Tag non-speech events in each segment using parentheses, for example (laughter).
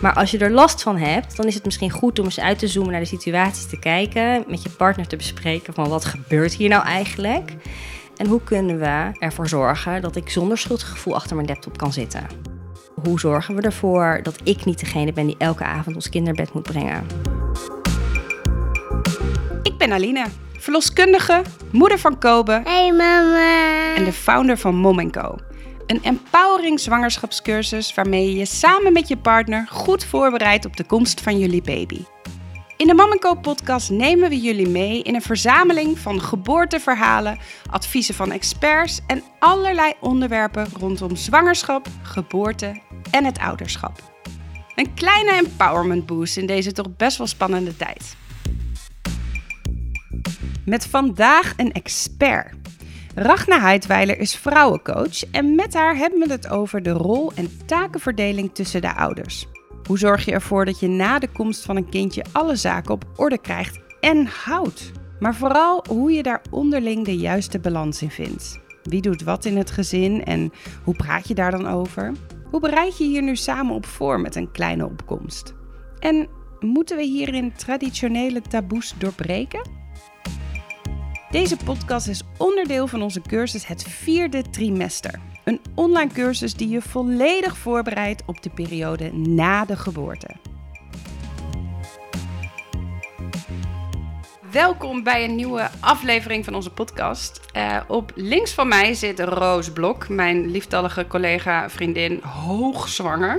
Maar als je er last van hebt, dan is het misschien goed om eens uit te zoomen naar de situaties te kijken, met je partner te bespreken van wat gebeurt hier nou eigenlijk en hoe kunnen we ervoor zorgen dat ik zonder schuldgevoel achter mijn laptop kan zitten. Hoe zorgen we ervoor dat ik niet degene ben die elke avond ons kind naar bed moet brengen? Ik ben Aline, verloskundige, moeder van Kobe Hey mama. en de founder van Mom Co. Een empowering zwangerschapscursus waarmee je je samen met je partner goed voorbereidt op de komst van jullie baby. In de Co podcast nemen we jullie mee in een verzameling van geboorteverhalen, adviezen van experts en allerlei onderwerpen rondom zwangerschap, geboorte en het ouderschap. Een kleine empowerment boost in deze toch best wel spannende tijd. Met vandaag een expert. Ragna Heidweiler is vrouwencoach en met haar hebben we het over de rol en takenverdeling tussen de ouders. Hoe zorg je ervoor dat je na de komst van een kindje alle zaken op orde krijgt en houdt? Maar vooral hoe je daar onderling de juiste balans in vindt. Wie doet wat in het gezin en hoe praat je daar dan over? Hoe bereid je hier nu samen op voor met een kleine opkomst? En moeten we hierin traditionele taboes doorbreken? Deze podcast is onderdeel van onze cursus Het Vierde Trimester. Een online cursus die je volledig voorbereidt op de periode na de geboorte. Welkom bij een nieuwe aflevering van onze podcast. Eh, op links van mij zit Roos Blok, mijn lieftallige collega, vriendin, hoogzwanger.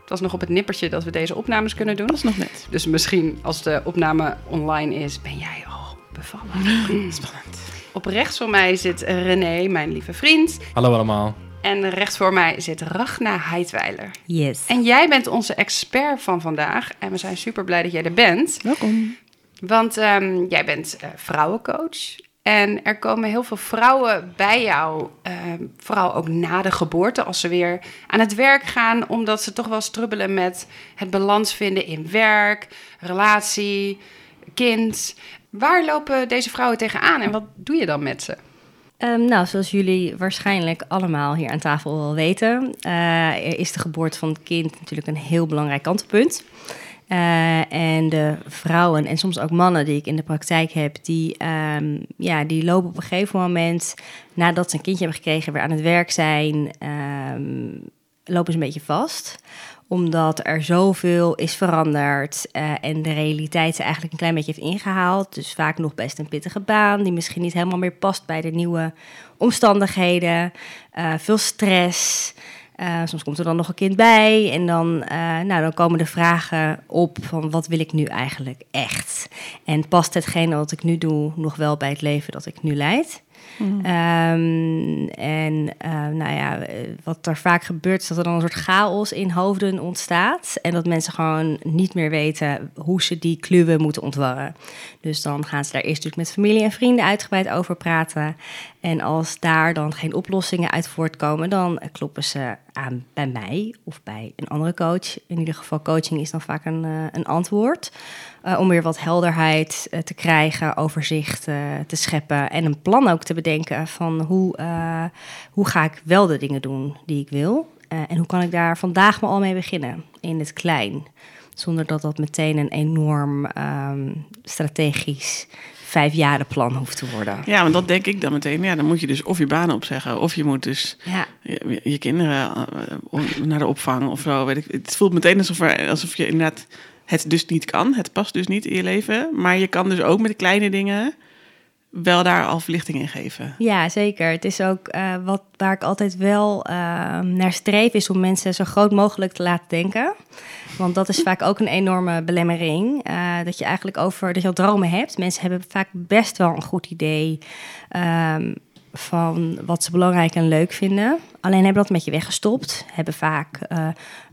Het was nog op het nippertje dat we deze opnames kunnen doen. Dat is nog net. Dus misschien als de opname online is, ben jij al bevallen. Spannend. Op rechts voor mij zit René, mijn lieve vriend. Hallo allemaal. En rechts voor mij zit Ragna Heidweiler. Yes. En jij bent onze expert van vandaag. En we zijn super blij dat jij er bent. Welkom. Want ehm, jij bent eh, vrouwencoach. En er komen heel veel vrouwen bij jou, ehm, vooral ook na de geboorte, als ze weer aan het werk gaan, omdat ze toch wel strubbelen met het balans vinden in werk, relatie, kind. Waar lopen deze vrouwen tegenaan en wat doe je dan met ze? Ehm, nou, zoals jullie waarschijnlijk allemaal hier aan tafel wel weten, eh, is de geboorte van het kind natuurlijk een heel belangrijk kantelpunt. Eh, en de vrouwen en soms ook mannen die ik in de praktijk heb, die, ehm, ja, die lopen op een gegeven moment, nadat ze een kindje hebben gekregen, weer aan het werk zijn, ehm, lopen ze een beetje vast omdat er zoveel is veranderd uh, en de realiteit ze eigenlijk een klein beetje heeft ingehaald. Dus vaak nog best een pittige baan, die misschien niet helemaal meer past bij de nieuwe omstandigheden. Uh, veel stress. Uh, soms komt er dan nog een kind bij en dan, nou, dan komen de vragen op van wat wil ik nu eigenlijk echt? En past hetgene wat ik nu doe nog wel bij het leven dat ik nu leid? Mm. Um, en uh, nou ja, wat er vaak gebeurt is dat er dan een soort chaos in hoofden ontstaat. En dat mensen gewoon niet meer weten hoe ze die kluwen moeten ontwarren. Dus dan gaan ze daar eerst natuurlijk met familie en vrienden uitgebreid over praten. En als daar dan geen oplossingen uit voortkomen, dan kloppen ze aan bij mij of bij een andere coach. In ieder geval, coaching is dan vaak een, uh, een antwoord. Uh, om weer wat helderheid uh, te krijgen, overzicht te scheppen en een plan ook te bedenken van hoe, hoe ga ik wel de dingen doen die ik wil. en hoe kan ik daar vandaag maar al mee beginnen, in het klein. Zonder dat dat meteen een enorm um, strategisch vijfjarenplan hoeft te worden. Ja, want dat denk ik dan meteen. Ja, dan moet je dus of je baan opzeggen, of je moet dus ja. je, je, kinderen uh, naar de opvang of zo. Weet ik. Het voelt meteen alsof, er, alsof je inderdaad het dus niet kan. Het past dus niet in je leven. Maar je kan dus ook met de kleine dingen wel daar al verlichting in geven. Ja, zeker. Het is ook uh, wat waar ik altijd wel uh, naar streef, is om mensen zo groot mogelijk te laten denken. Want dat is vaak ook een enorme belemmering. Uh, dat je eigenlijk over dat je al dromen hebt. Mensen hebben vaak best wel een goed idee um, van wat ze belangrijk en leuk vinden. Alleen hebben dat een beetje weggestopt. Hebben vaak uh,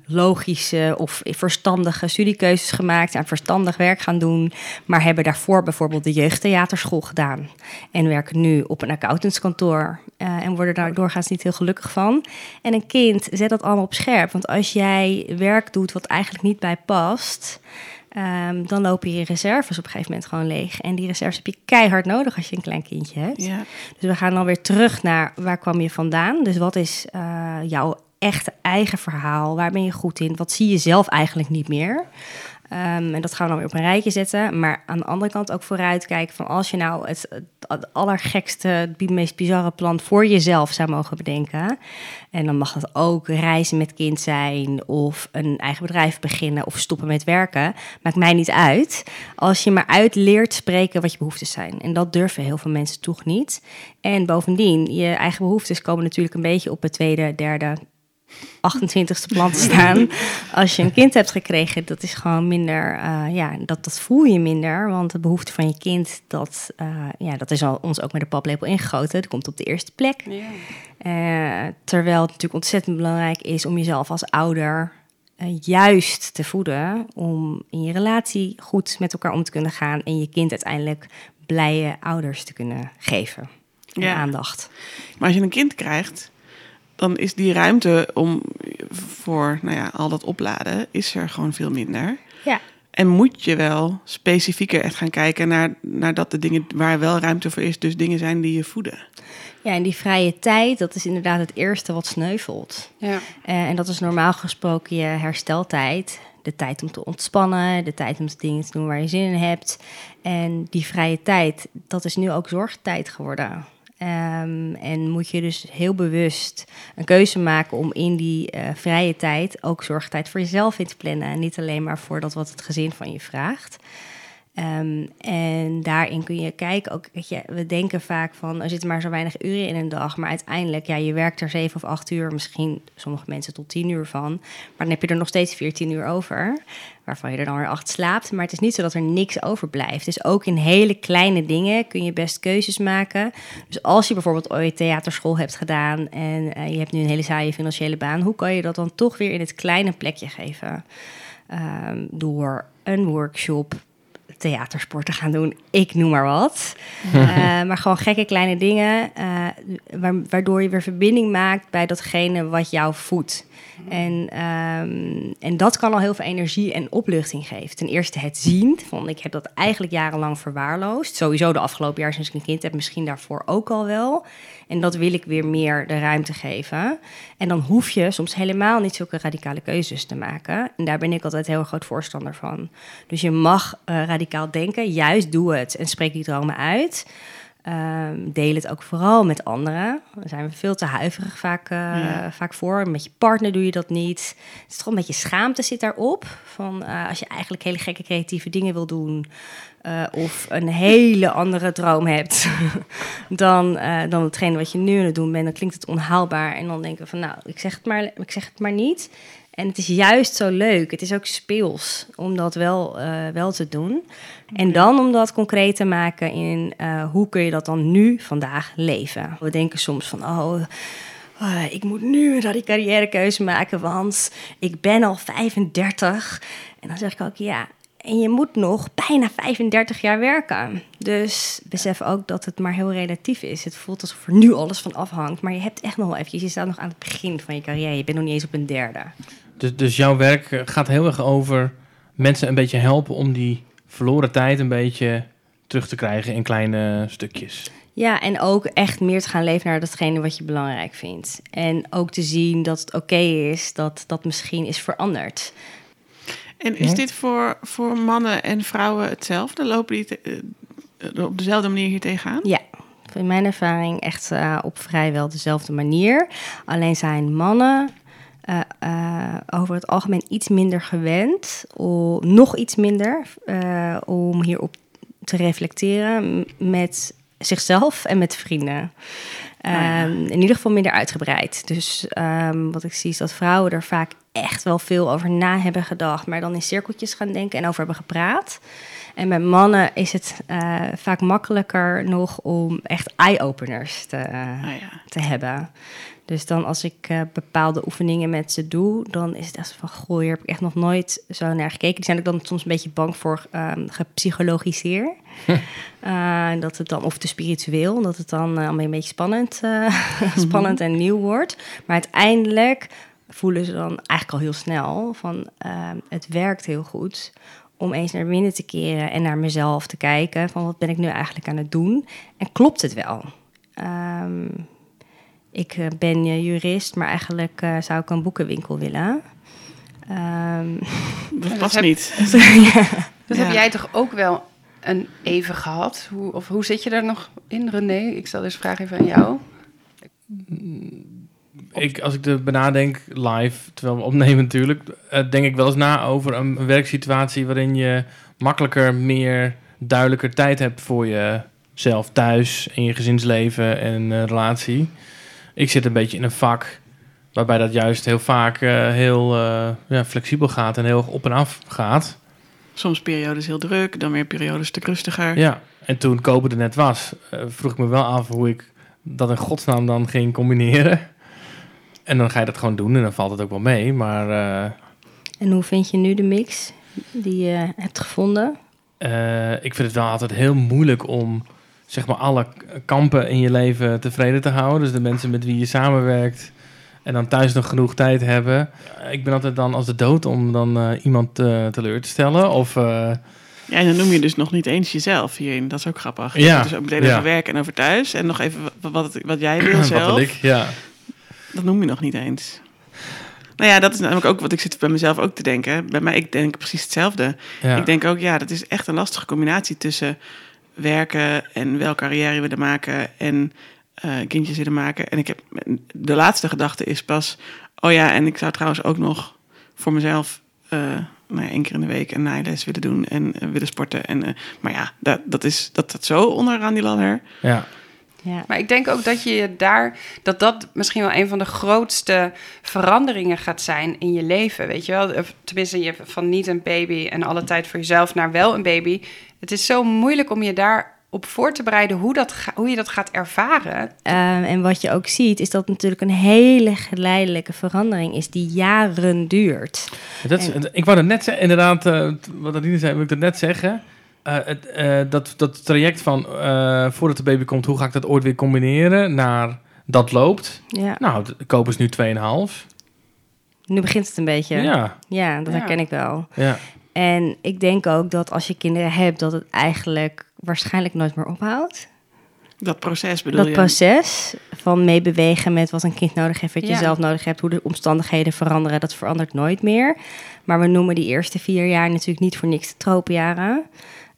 logische of verstandige studiekeuzes gemaakt, aan verstandig werk gaan doen, maar hebben daarvoor bijvoorbeeld de jeugdtheaterschool gedaan en werken nu op een accountantskantoor uh, en worden daar doorgaans niet heel gelukkig van. En een kind zet dat allemaal op scherp, want als jij werk doet wat eigenlijk niet bij past, Um, dan lopen je reserves op een gegeven moment gewoon leeg. En die reserves heb je keihard nodig als je een klein kindje hebt. Ja. Dus we gaan dan weer terug naar waar kwam je vandaan. Dus wat is uh, jouw echte eigen verhaal. Waar ben je goed in? Wat zie je zelf eigenlijk niet meer? Ehm, en dat gaan we dan weer op een rijtje zetten. Maar aan de andere kant ook vooruit kijken van als je nou het, het allergekste, het meest bizarre plan voor jezelf zou mogen bedenken. En dan mag dat ook reizen met kind zijn of een eigen bedrijf beginnen of stoppen met werken. Maakt mij niet uit. Als je maar uit leert spreken wat je behoeftes zijn. En dat durven heel veel mensen toch niet. En bovendien, je eigen behoeftes komen natuurlijk een beetje op het tweede, derde, 28ste plan te staan. Als je een kind hebt gekregen, dat is gewoon minder, uh, ja, dat, dat voel je minder. Want de behoefte van je kind, dat, uh, ja, dat is al ons ook met de paplepel ingegoten. Dat komt op de eerste plek. Ja. Uh, terwijl het natuurlijk ontzettend belangrijk is om jezelf als ouder juist te voeden. Om in je relatie goed met elkaar om te kunnen gaan. En je kind uiteindelijk blije ouders te kunnen geven. Ja. Aandacht. Maar als je een kind krijgt, dan is die ruimte om voor nou ja, al dat opladen, is er gewoon veel minder. Ja. En moet je wel specifieker echt gaan kijken naar, naar dat de dingen waar wel ruimte voor is, dus dingen zijn die je voeden. Ja, en die vrije tijd, dat is inderdaad het eerste wat sneuvelt. Ja. Uh, en dat is normaal gesproken je hersteltijd. De tijd om te ontspannen, de tijd om de dingen te doen waar je zin in hebt. En die vrije tijd, dat is nu ook zorgtijd geworden. Um, en moet je dus heel bewust een keuze maken om in die uh, vrije tijd ook zorgtijd voor jezelf in te plannen. En niet alleen maar voor dat wat het gezin van je vraagt. Um, en daarin kun je kijken, ook, je, we denken vaak van er zitten maar zo weinig uren in een dag. Maar uiteindelijk, ja, je werkt er zeven of acht uur, misschien sommige mensen tot tien uur van. Maar dan heb je er nog steeds veertien uur over, waarvan je er dan weer acht slaapt. Maar het is niet zo dat er niks overblijft. Dus ook in hele kleine dingen kun je best keuzes maken. Dus als je bijvoorbeeld ooit theaterschool hebt gedaan en uh, je hebt nu een hele saaie financiële baan, hoe kan je dat dan toch weer in het kleine plekje geven? Um, door een workshop theatersporten gaan doen. Ik noem maar wat. uh, (laughs) maar gewoon gekke kleine dingen, uh, waardoor je weer verbinding maakt bij datgene wat jou voedt. En, um, en dat kan al heel veel energie en opluchting geven. Ten eerste het zien. Van, ik heb dat eigenlijk jarenlang verwaarloosd. Sowieso de afgelopen jaar sinds ik een kind heb, misschien daarvoor ook al wel. En dat wil ik weer meer de ruimte geven. En dan hoef je soms helemaal niet zulke radicale keuzes te maken. En daar ben ik altijd heel groot voorstander van. Dus je mag uh, radicaal denken, juist doe het en spreek die dromen uit. Um, deel het ook vooral met anderen. Daar zijn we veel te huiverig vaak, uh, ja. vaak voor. Met je partner doe je dat niet. Het is toch een beetje schaamte zit daarop. Van uh, als je eigenlijk hele gekke creatieve dingen wil doen. Uh, of een hele andere droom hebt (laughs) dan, dan hetgene wat je nu aan het doen bent. Dan klinkt het onhaalbaar. En dan denken we van nou, ik zeg het maar, ik zeg het maar niet. En het is juist zo leuk. Het is ook speels om dat wel, uh, wel te doen. En dan om dat concreet te maken in uh, hoe kun je dat dan nu vandaag leven. We denken soms van, oh, uh, ik moet nu een die carrièrekeuze maken, want ik ben al 35. En dan zeg ik ook, ja, en je moet nog bijna 35 jaar werken. Dus besef ook dat het maar heel relatief is. Het voelt alsof er nu alles van afhangt. Maar je hebt echt nog wel eventjes. Je staat nog aan het begin van je carrière. Je bent nog niet eens op een derde. Dus, dus jouw werk gaat heel erg over mensen een beetje helpen om die verloren tijd een beetje terug te krijgen in kleine stukjes. Ja, en ook echt meer te gaan leven naar datgene wat je belangrijk vindt. En ook te zien dat het oké is dat dat misschien is veranderd. En is dit voor, voor mannen en vrouwen hetzelfde? Lopen die te, uh, op dezelfde manier hier tegenaan? Ja, in mijn ervaring echt uh, op vrijwel dezelfde manier. Alleen zijn mannen uh, uh, over het algemeen iets minder gewend, om, nog iets minder, uh, om hierop te reflecteren met zichzelf en met vrienden. Oh ja. um, in ieder geval minder uitgebreid. Dus um, wat ik zie is dat vrouwen er vaak echt wel veel over na hebben gedacht, maar dan in cirkeltjes gaan denken en over hebben gepraat. En met mannen is het uh, vaak makkelijker nog om echt eye-openers te, uh, oh ja. te hebben. Dus dan als ik uh, bepaalde oefeningen met ze doe, dan is het echt van, goh, hier heb ik echt nog nooit zo naar gekeken. Die zijn ik dan soms een beetje bang voor um, gepsychologiseer. (laughs) uh, dat het dan, of te spiritueel, dat het dan uh, allemaal een beetje spannend, (laughs) spannend en nieuw wordt. Maar uiteindelijk voelen ze dan eigenlijk al heel snel van, ehm, het werkt heel goed om eens naar binnen te keren en naar mezelf te kijken van wat ben ik nu eigenlijk aan het doen en klopt het wel? Um, ik eh, ben eh, jurist, maar eigenlijk eh, zou ik een boekenwinkel willen. Ehm, (laughs) Dat dat past heb- niet. (laughs) (laughs) Dat Ja. heb jij toch ook wel een even gehad? Hoe, of hoe zit je daar nog in, René? Ik stel deze vraag even aan jou. Ik, als ik er benadenk live, terwijl we opnemen natuurlijk, eh, denk ik wel eens na over een, een werksituatie waarin je makkelijker, meer, duidelijker tijd hebt voor jezelf thuis en je gezinsleven en eh, relatie. Ik zit een beetje in een vak waarbij dat juist heel vaak eh, heel eh, ja, flexibel gaat en heel op en af gaat. Soms periodes heel druk, dan weer periodes te rustiger. Ja, en toen kopen er net was, eh, vroeg ik me wel af hoe ik dat in godsnaam dan ging combineren. En dan ga je dat gewoon doen en dan valt het ook wel mee. Maar eh, en hoe vind je nu de mix die je hebt gevonden? eh, ik vind het wel altijd heel moeilijk om zeg maar alle kampen in je leven tevreden te houden. Dus de mensen met wie je samenwerkt en dan thuis nog genoeg tijd hebben. Ik ben altijd dan als de dood om dan eh, iemand eh, teleur te stellen. Of eh, Ja, en dan noem je dus nog niet eens jezelf hierin. Dat is ook grappig. Ja, Dus ook meteen ja. over werk en over thuis. En nog even wat, wat, wat jij (clears throat) wil wat zelf. wil ik? Ja. Dat noem je nog niet eens. Nou ja, dat is namelijk ook wat ik zit bij mezelf ook te denken. Bij mij, ik denk precies hetzelfde. Ja. Ik denk ook, ja, dat is echt een lastige combinatie tussen werken en welke carrière willen maken en eh, kindjes willen maken. En ik heb de laatste gedachte is pas, oh ja, en ik zou trouwens ook nog voor mezelf eh nou ja, één keer in de week een naailes willen doen en eh, willen sporten. En, maar ja, dat, dat is dat, dat zo onderaan die ladder. ja. Ja. Maar ik denk ook dat je daar, dat dat misschien wel een van de grootste veranderingen gaat zijn in je leven. Weet je wel, tenminste, je van niet een baby en alle tijd voor jezelf naar wel een baby. Het is zo moeilijk om je daarop voor te bereiden hoe, dat ga- hoe je dat gaat ervaren. Ehm, en wat je ook ziet, is dat het natuurlijk een hele geleidelijke verandering is die jaren duurt. Dat is, ik wou dat net zeggen, inderdaad, eh, wat Adine zei, wil ik dat net zeggen. Eh, het, eh, dat, dat traject van eh, voordat de baby komt, hoe ga ik dat ooit weer combineren, naar dat loopt. Ja. Nou, de koop is nu 2,5. Nu begint het een beetje. Ja, Ja, dat Ja. herken ik wel. ja. En ik denk ook dat als je kinderen hebt, dat het eigenlijk waarschijnlijk nooit meer ophoudt. Dat proces bedoel dat je? proces van meebewegen met wat een kind nodig heeft, wat je Ja. zelf nodig hebt, hoe de omstandigheden veranderen, dat verandert nooit meer. Maar we noemen die eerste vier jaar natuurlijk niet voor niks de tropenjaren.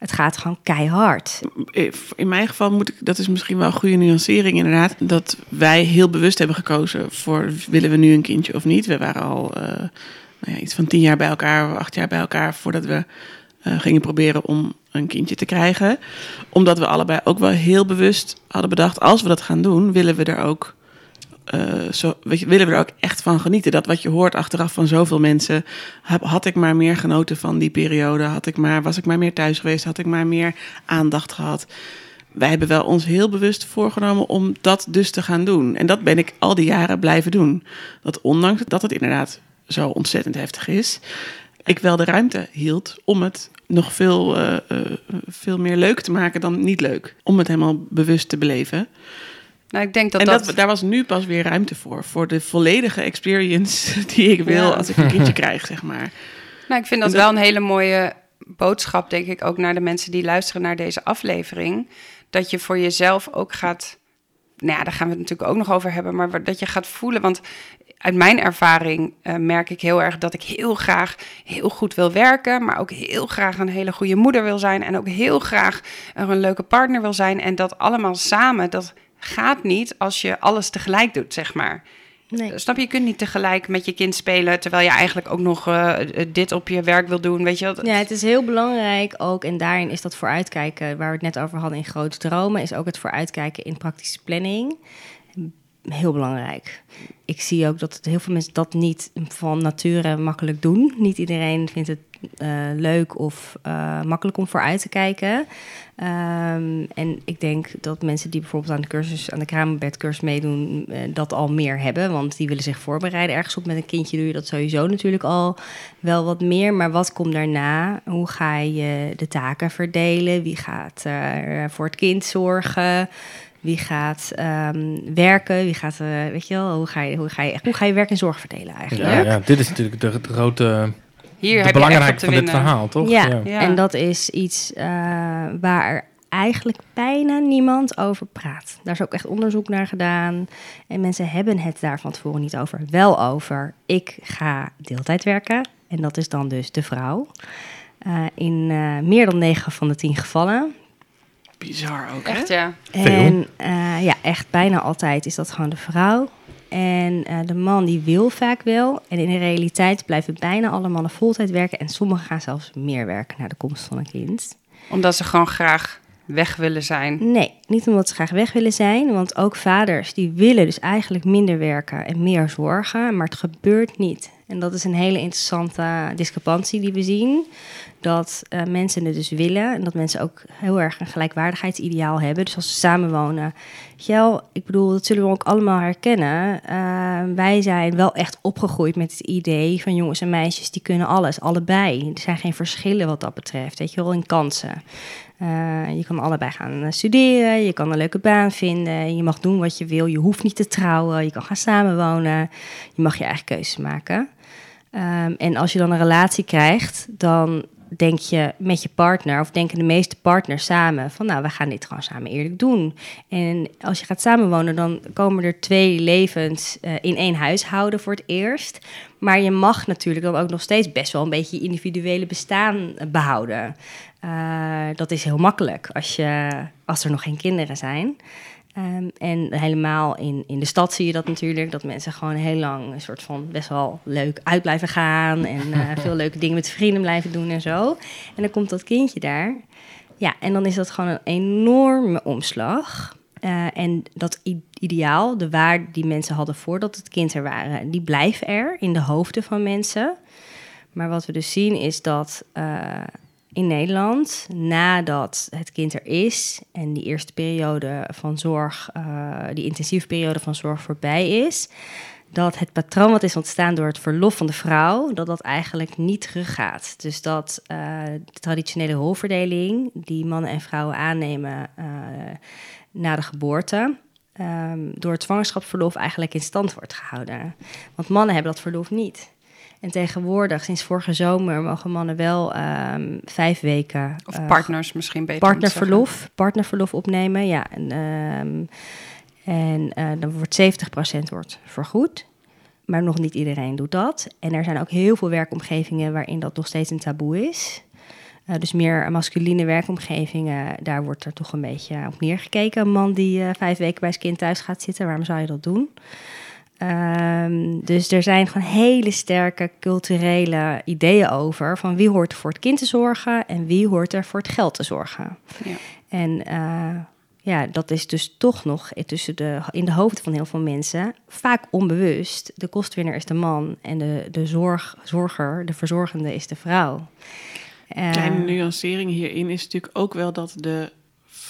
Het gaat gewoon keihard. In mijn geval moet ik, dat is misschien wel een goede nuancering inderdaad, dat wij heel bewust hebben gekozen voor willen we nu een kindje of niet. We waren al eh, nou ja, iets van tien jaar bij elkaar, acht jaar bij elkaar voordat we eh, gingen proberen om een kindje te krijgen. Omdat we allebei ook wel heel bewust hadden bedacht, als we dat gaan doen, willen we er ook eh, zo, willen we er ook echt van genieten. Dat wat je hoort achteraf van zoveel mensen. Had ik maar meer genoten van die periode? Had ik maar, was ik maar meer thuis geweest? Had ik maar meer aandacht gehad? Wij hebben wel ons heel bewust voorgenomen om dat dus te gaan doen. En dat ben ik al die jaren blijven doen. Dat ondanks dat het inderdaad zo ontzettend heftig is, ik wel de ruimte hield om het nog veel, eh, eh, veel meer leuk te maken dan niet leuk. Om het helemaal bewust te beleven Nou, ik denk dat en dat... dat, daar was nu pas weer ruimte voor. Voor de volledige experience (laughs) die ik wil Ja. als ik een kindje krijg, zeg maar. Nou, ik vind dat wel een hele mooie boodschap, denk ik, ook naar de mensen die luisteren naar deze aflevering. Dat je voor jezelf ook gaat. Nou ja, daar gaan we het natuurlijk ook nog over hebben, maar dat je gaat voelen. Want uit mijn ervaring eh, merk ik heel erg dat ik heel graag heel goed wil werken, maar ook heel graag een hele goede moeder wil zijn en ook heel graag een leuke partner wil zijn. En dat allemaal samen, dat gaat niet als je alles tegelijk doet, zeg maar. Nee. Snap je, je kunt niet tegelijk met je kind spelen... terwijl je eigenlijk ook nog eh, dit op je werk wil doen, weet je wel? Ja, het is heel belangrijk ook, en daarin is dat vooruitkijken, waar we het net over hadden in grote dromen, is ook het vooruitkijken in praktische planning. Heel belangrijk. Ik zie ook dat heel veel mensen dat niet van nature makkelijk doen. Niet iedereen vindt het eh, leuk of eh, makkelijk om vooruit te kijken. Ehm, en ik denk dat mensen die bijvoorbeeld aan de cursus, aan de kraambedcursus meedoen, eh, dat al meer hebben. Want die willen zich voorbereiden ergens op. Met een kindje doe je dat sowieso natuurlijk al wel wat meer. Maar wat komt daarna? Hoe ga je de taken verdelen? Wie gaat eh, voor het kind zorgen? Wie gaat ehm, werken? Wie gaat, eh, weet je wel, hoe ga je, hoe, ga je, hoe ga je werk en zorg verdelen eigenlijk? Ja, ja, dit is natuurlijk de, de grote Hier de heb je echt op belangrijke te van dit verhaal, toch? Ja, Ja. en dat is iets eh, waar eigenlijk bijna niemand over praat. Daar is ook echt onderzoek naar gedaan. En mensen hebben het daar van tevoren niet over. Wel over, ik ga deeltijd werken. En dat is dan dus de vrouw. Uh, in uh, meer dan 9 van de 10 gevallen. Bizar ook, Echt, hè? ja. En uh, ja, echt bijna altijd is dat gewoon de vrouw. En de man die wil vaak wel. En in de realiteit blijven bijna alle mannen voltijd werken. En sommigen gaan zelfs meer werken na de komst van een kind. Omdat ze gewoon graag weg willen zijn? Nee, niet omdat ze graag weg willen zijn. Want ook vaders die willen dus eigenlijk minder werken en meer zorgen. Maar het gebeurt niet. En dat is een hele interessante discrepantie die we zien. Dat uh, mensen het dus willen en dat mensen ook heel erg een gelijkwaardigheidsideaal hebben. Dus als ze samenwonen. Gel, ik bedoel, dat zullen we ook allemaal herkennen. Uh, wij zijn wel echt opgegroeid met het idee van jongens en meisjes die kunnen alles, allebei. Er zijn geen verschillen wat dat betreft, weet je wel, in kansen. Uh, je kan allebei gaan studeren, je kan een leuke baan vinden, je mag doen wat je wil, je hoeft niet te trouwen, je kan gaan samenwonen, je mag je eigen keuzes maken. Um, en als je dan een relatie krijgt, dan denk je met je partner, of denken de meeste partners samen, van nou, we gaan dit gewoon samen eerlijk doen. En als je gaat samenwonen, dan komen er twee levens uh, in één huishouden voor het eerst. Maar je mag natuurlijk dan ook nog steeds best wel een beetje je individuele bestaan behouden. Uh, dat is heel makkelijk als, je, als er nog geen kinderen zijn. Um, en helemaal in, in de stad zie je dat natuurlijk, dat mensen gewoon heel lang een soort van best wel leuk uit blijven gaan en uh, (laughs) veel leuke dingen met vrienden blijven doen en zo. En dan komt dat kindje daar. Ja, en dan is dat gewoon een enorme omslag. Uh, en dat ideaal, de waarde die mensen hadden voordat het kind er waren, die blijft er in de hoofden van mensen. Maar wat we dus zien is dat uh, in Nederland, nadat het kind er is en die eerste periode van zorg, uh, die intensieve periode van zorg voorbij is, dat het patroon wat is ontstaan door het verlof van de vrouw, dat dat eigenlijk niet teruggaat. Dus dat uh, de traditionele rolverdeling die mannen en vrouwen aannemen uh, na de geboorte, um, door het zwangerschapsverlof eigenlijk in stand wordt gehouden. Want mannen hebben dat verlof niet. En tegenwoordig, sinds vorige zomer, mogen mannen wel um, vijf weken. Of uh, partners misschien beter. Partnerverlof, partnerverlof opnemen. Ja, en, um, en uh, dan wordt 70% wordt vergoed. Maar nog niet iedereen doet dat. En er zijn ook heel veel werkomgevingen waarin dat nog steeds een taboe is. Uh, dus meer masculine werkomgevingen, daar wordt er toch een beetje op neergekeken. Een man die vijf weken bij zijn kind thuis gaat zitten, waarom zou je dat doen? Um, dus er zijn gewoon hele sterke culturele ideeën over van wie hoort er voor het kind te zorgen en wie hoort er voor het geld te zorgen. Ja. En uh, ja, dat is dus toch nog tussen de, in de hoofden van heel veel mensen vaak onbewust. De kostwinner is de man en de, de zorg, zorger, de verzorgende is de vrouw. Uh, Kleine nuancering hierin is natuurlijk ook wel dat de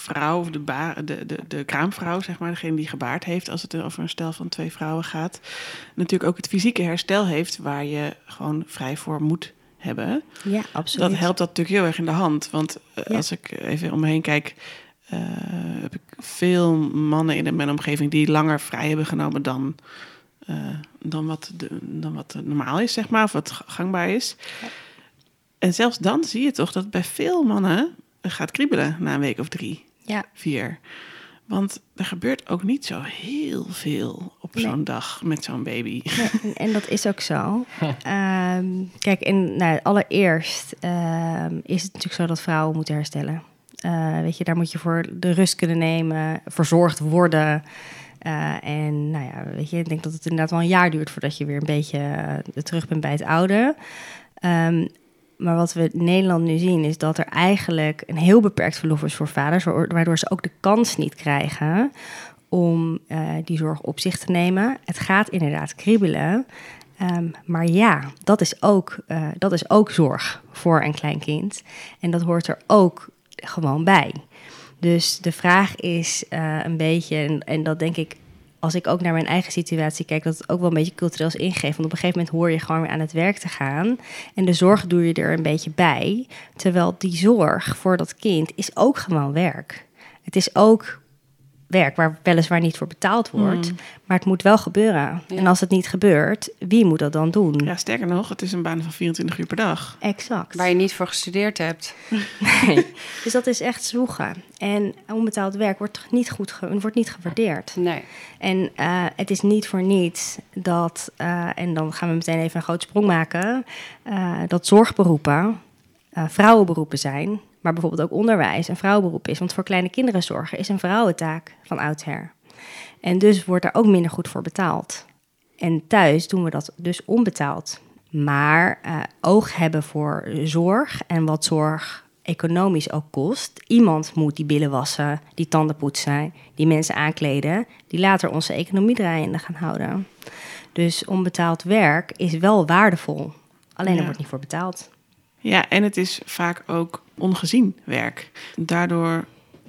vrouw, de, ba de, de, de kraamvrouw, zeg maar, degene die gebaard heeft, als het over een stel van twee vrouwen gaat, natuurlijk ook het fysieke herstel heeft waar je gewoon vrij voor moet hebben. Ja, absoluut. Dat helpt dat natuurlijk heel erg in de hand. Want uh, ja. als ik even om me heen kijk, uh, heb ik veel mannen in mijn omgeving die langer vrij hebben genomen dan, uh, dan, wat, de, dan wat normaal is, zeg maar, of wat gangbaar is. Ja. En zelfs dan zie je toch dat bij veel mannen gaat kriebelen na een week of drie, ja. vier. Want er gebeurt ook niet zo heel veel op nee. zo'n dag met zo'n baby. (laughs) Nee, en dat is ook zo. um, (laughs) kijk, en, nou, allereerst um, is het natuurlijk zo dat vrouwen moeten herstellen. Uh, weet je, daar moet je voor de rust kunnen nemen, verzorgd worden. Uh, en nou ja, weet je, ik denk dat het inderdaad wel een jaar duurt voordat je weer een beetje uh, terug bent bij het oude. Um, maar wat we in Nederland nu zien is dat er eigenlijk een heel beperkt verlof is voor vaders, waardoor ze ook de kans niet krijgen om uh, die zorg op zich te nemen. Het gaat inderdaad kriebelen. Um, maar ja, dat is, ook, uh, dat is ook zorg voor een klein kind. En dat hoort er ook gewoon bij. Dus de vraag is uh, een beetje, en dat denk ik als ik ook naar mijn eigen situatie kijk, dat het ook wel een beetje cultureel is ingegeven. Want op een gegeven moment hoor je gewoon weer aan het werk te gaan. En de zorg doe je er een beetje bij. Terwijl die zorg voor dat kind is ook gewoon werk. Het is ook werk waar weliswaar niet voor betaald wordt. Hmm. Maar het moet wel gebeuren. Ja. En als het niet gebeurt, wie moet dat dan doen? Ja, sterker nog, het is een baan van 24 uur per dag. Exact. Waar je niet voor gestudeerd hebt. (laughs) Nee. Dus dat is echt zwoegen. En onbetaald werk wordt toch niet goed ge- wordt niet gewaardeerd. Nee. En eh, het is niet voor niets dat, eh, en dan gaan we meteen even een grote sprong maken, eh, dat zorgberoepen eh, vrouwenberoepen zijn, maar bijvoorbeeld ook onderwijs een vrouwenberoep is. Want voor kleine kinderen zorgen is een vrouwentaak van oudsher. En dus wordt er ook minder goed voor betaald. En thuis doen we dat dus onbetaald. Maar eh, oog hebben voor zorg en wat zorg economisch ook kost. Iemand moet die billen wassen, die tanden poetsen, die mensen aankleden, die later onze economie draaiende gaan houden. Dus onbetaald werk is wel waardevol. Alleen er wordt niet voor betaald. Ja, en het is vaak ook ongezien werk. Daardoor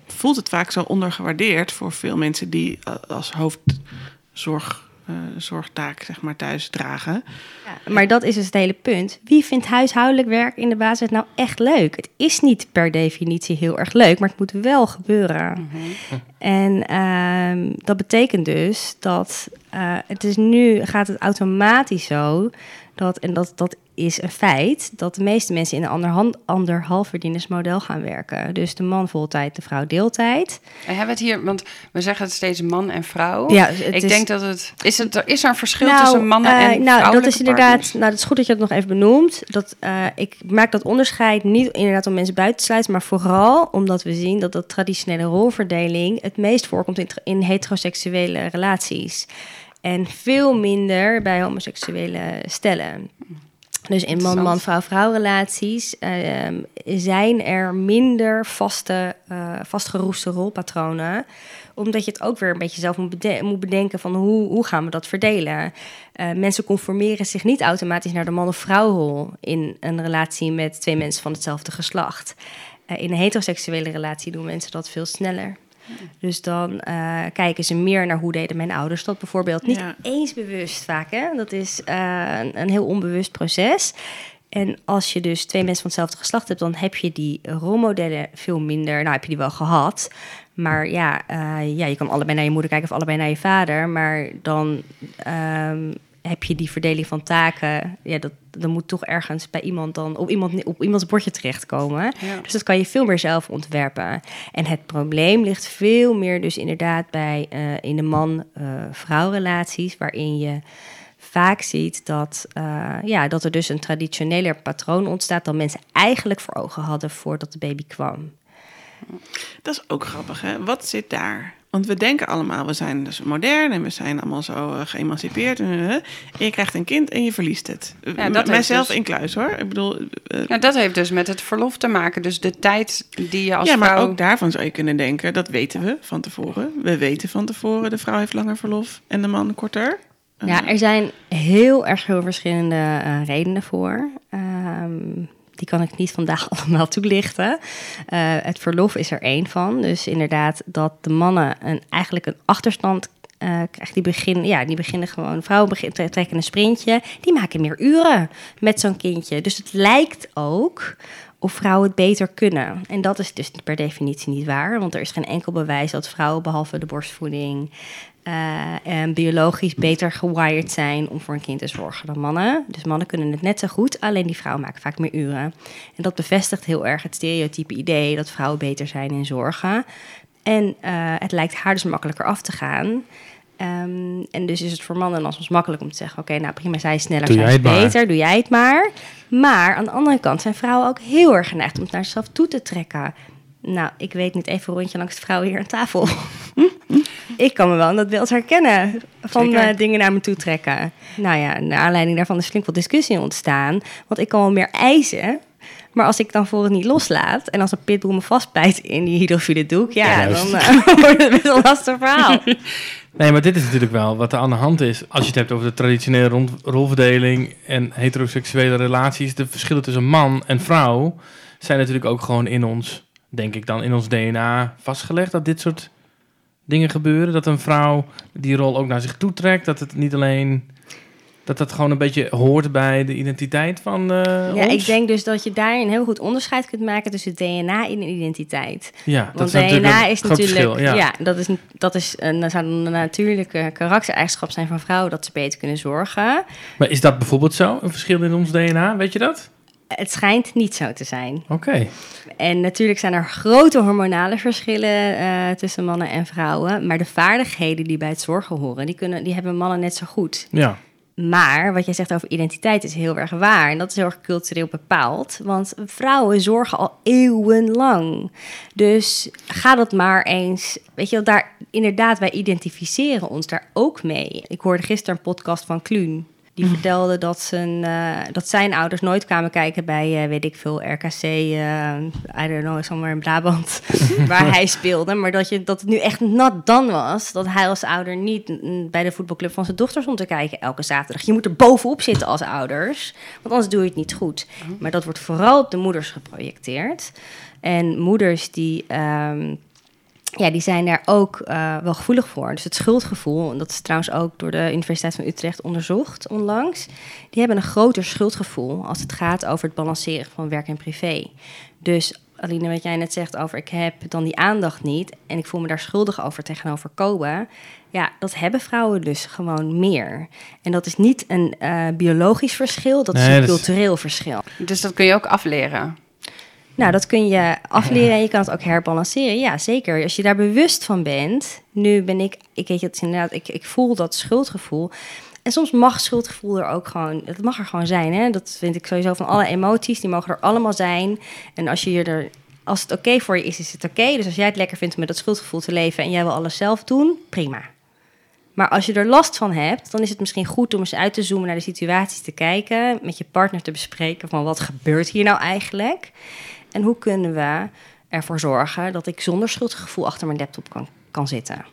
voelt het vaak zo ondergewaardeerd voor veel mensen die eh, als hoofdzorg, eh, zorgtaak zeg maar, thuis dragen. Ja, maar dat is dus het hele punt. Wie vindt huishoudelijk werk in de basis nou echt leuk? Het is niet per definitie heel erg leuk, maar het moet wel gebeuren. En ehm, dat betekent dus dat eh, het is nu gaat het automatisch zo dat, en dat, dat is een feit, dat de meeste mensen in een anderhan- anderhalfverdienersmodel gaan werken. Dus de man voltijd, de vrouw deeltijd. En hebben we het hier, want we zeggen het steeds man en vrouw. Ja, ik is- denk dat het. Is, het, is er een verschil Nou, tussen mannen eh, en Nou, vrouwelijke dat is inderdaad. partners? Nou, dat is goed dat je dat nog even benoemt. Dat, eh, ik maak dat onderscheid niet inderdaad om mensen buiten te sluiten, maar vooral omdat we zien dat dat traditionele rolverdeling het meest voorkomt in, in heteroseksuele relaties. En veel minder bij homoseksuele stellen. Dus in man-man, vrouw-vrouw relaties ehm, zijn er minder vaste, eh, vastgeroeste rolpatronen. Omdat je het ook weer een beetje zelf moet, bede- moet bedenken van hoe, hoe gaan we dat verdelen. Eh, mensen conformeren zich niet automatisch naar de man- of vrouwrol in een relatie met twee mensen van hetzelfde geslacht. Eh, in een heteroseksuele relatie doen mensen dat veel sneller. Dus dan eh, kijken ze meer naar hoe deden mijn ouders dat bijvoorbeeld. Niet Ja. eens bewust vaak, hè? Dat is eh, een, een heel onbewust proces. En als je dus twee mensen van hetzelfde geslacht hebt, dan heb je die rolmodellen veel minder. Nou, heb je die wel gehad. Maar ja, eh, ja, je kan allebei naar je moeder kijken of allebei naar je vader. Maar dan ehm, heb je die verdeling van taken. Ja, dat, dat moet toch ergens bij iemand dan op, iemand, op iemands bordje terechtkomen. Ja. Dus dat kan je veel meer zelf ontwerpen. En het probleem ligt veel meer dus inderdaad bij eh, in de man-vrouw relaties, waarin je vaak ziet dat, eh, ja, dat er dus een traditioneler patroon ontstaat dan mensen eigenlijk voor ogen hadden voordat de baby kwam. Dat is ook grappig, hè? Wat zit daar? Want we denken allemaal, we zijn dus modern en we zijn allemaal zo eh, geëmancipeerd. En, eh, en je krijgt een kind en je verliest het. dat Ja, Mijzelf dus- in kluis, hoor. Ik bedoel, eh, Nou, dat heeft dus met het verlof te maken. Dus de tijd die je als ja, maar vrouw... ook daarvan zou je kunnen denken, dat weten we van tevoren. We weten van tevoren, de vrouw heeft langer verlof en de man korter. Eh, Ja, er zijn heel erg veel verschillende eh, redenen voor. Ehm, die kan ik niet vandaag (laughs) allemaal toelichten. Eh, het verlof is er één van. Dus inderdaad dat de mannen een, eigenlijk een achterstand eh, krijgen. Die beginnen, ja, die beginnen gewoon, vrouwen beginnen, tre- trekken een sprintje. Die maken meer uren met zo'n kindje. Dus het lijkt ook of vrouwen het beter kunnen. En dat is dus per definitie niet waar. Want er is geen enkel bewijs dat vrouwen, behalve de borstvoeding, eh, en biologisch beter gewired zijn om voor een kind te zorgen dan mannen. Dus mannen kunnen het net zo goed, alleen die vrouwen maken vaak meer uren. En dat bevestigt heel erg het stereotype idee dat vrouwen beter zijn in zorgen. En eh, het lijkt haar dus makkelijker af te gaan. Ehm, en dus is het voor mannen dan soms makkelijk om te zeggen: Oké, nou prima, zij is sneller, Doe zij is maar. beter, doe jij het maar. Maar aan de andere kant zijn vrouwen ook heel erg geneigd om het naar zichzelf toe te trekken. Nou, ik weet niet even een rondje langs de vrouwen hier aan tafel. (laughs) ik kan me wel in dat beeld herkennen van eh, dingen naar me toe trekken. Nou ja, naar aanleiding daarvan is flink wat discussie ontstaan. Want ik kan wel meer eisen. Maar als ik dan voor het niet loslaat en als een pitbull me vastbijt in die hydrofiele doek, ja, dan eh, (laughs) wordt het best wel een lastig verhaal. (laughs) Nee, maar dit is natuurlijk wel wat er aan de hand is. Als je het hebt over de traditionele rond- rolverdeling en heteroseksuele relaties. De verschillen tussen man en vrouw zijn natuurlijk ook gewoon in ons, denk ik dan, in ons DNA vastgelegd. Dat dit soort dingen gebeuren. Dat een vrouw die rol ook naar zich toe trekt. Dat het niet alleen Dat dat gewoon een beetje hoort bij de identiteit van uh, Ja, ons? ik denk dus dat je daarin heel goed onderscheid kunt maken tussen DNA en identiteit. Ja, dat Want is DNA een is natuurlijk, verschil, ja. ja. dat is, dat is een, dat zou een natuurlijke karaktereigenschap zijn van vrouwen dat ze beter kunnen zorgen. Maar is dat bijvoorbeeld zo, een verschil in ons DNA? Weet je dat? Het schijnt niet zo te zijn. Oké. En natuurlijk zijn er grote hormonale verschillen eh, tussen mannen en vrouwen. Maar de vaardigheden die bij het zorgen horen, die, kunnen, die hebben mannen net zo goed. Ja. Maar wat jij zegt over identiteit is heel erg waar. En dat is heel erg cultureel bepaald. Want vrouwen zorgen al eeuwenlang. Dus ga dat maar eens. Weet je, daar inderdaad, wij identificeren ons daar ook mee. Ik hoorde gisteren een podcast van Kluun. Die vertelde dat zijn, eh, dat zijn ouders nooit kwamen kijken bij, eh, weet ik veel, RKC, eh I don't know, somewhere in Brabant, (laughs) waar hij speelde. Maar dat, je, dat het nu echt nat dan was, dat hij als ouder niet mm, bij de voetbalclub van zijn dochter stond te kijken elke zaterdag. Je moet er bovenop zitten als ouders, want anders doe je het niet goed. Maar dat wordt vooral op de moeders geprojecteerd. En moeders die... ehm, ja, die zijn daar ook eh, wel gevoelig voor. Dus het schuldgevoel, en dat is trouwens ook door de Universiteit van Utrecht onderzocht onlangs, die hebben een groter schuldgevoel als het gaat over het balanceren van werk en privé. Dus Aline, wat jij net zegt over ik heb dan die aandacht niet en ik voel me daar schuldig over tegenover Koba. Ja, dat hebben vrouwen dus gewoon meer. En dat is niet een eh, biologisch verschil, dat is een cultureel verschil. Dus dat kun je ook afleren. Nou, dat kun je afleren en je (laughs) kan het ook herbalanceren. Ja, zeker. Als je daar bewust van bent. Nu ben ik, ik weet het inderdaad, ik, ik voel dat schuldgevoel. En soms mag schuldgevoel er ook gewoon, het mag er gewoon zijn. Hè? Dat vind ik sowieso van alle emoties, die mogen er allemaal zijn. En als je er, als het oké voor je is, is het oké. Dus als jij het lekker vindt om met dat schuldgevoel te leven en jij wil alles zelf doen, prima. Maar als je er last van hebt, dan is het misschien goed om eens uit te zoomen naar de situaties te kijken, met je partner te bespreken van wat gebeurt hier nou eigenlijk en hoe kunnen we ervoor zorgen dat ik zonder schuldgevoel achter mijn laptop kan, kan zitten.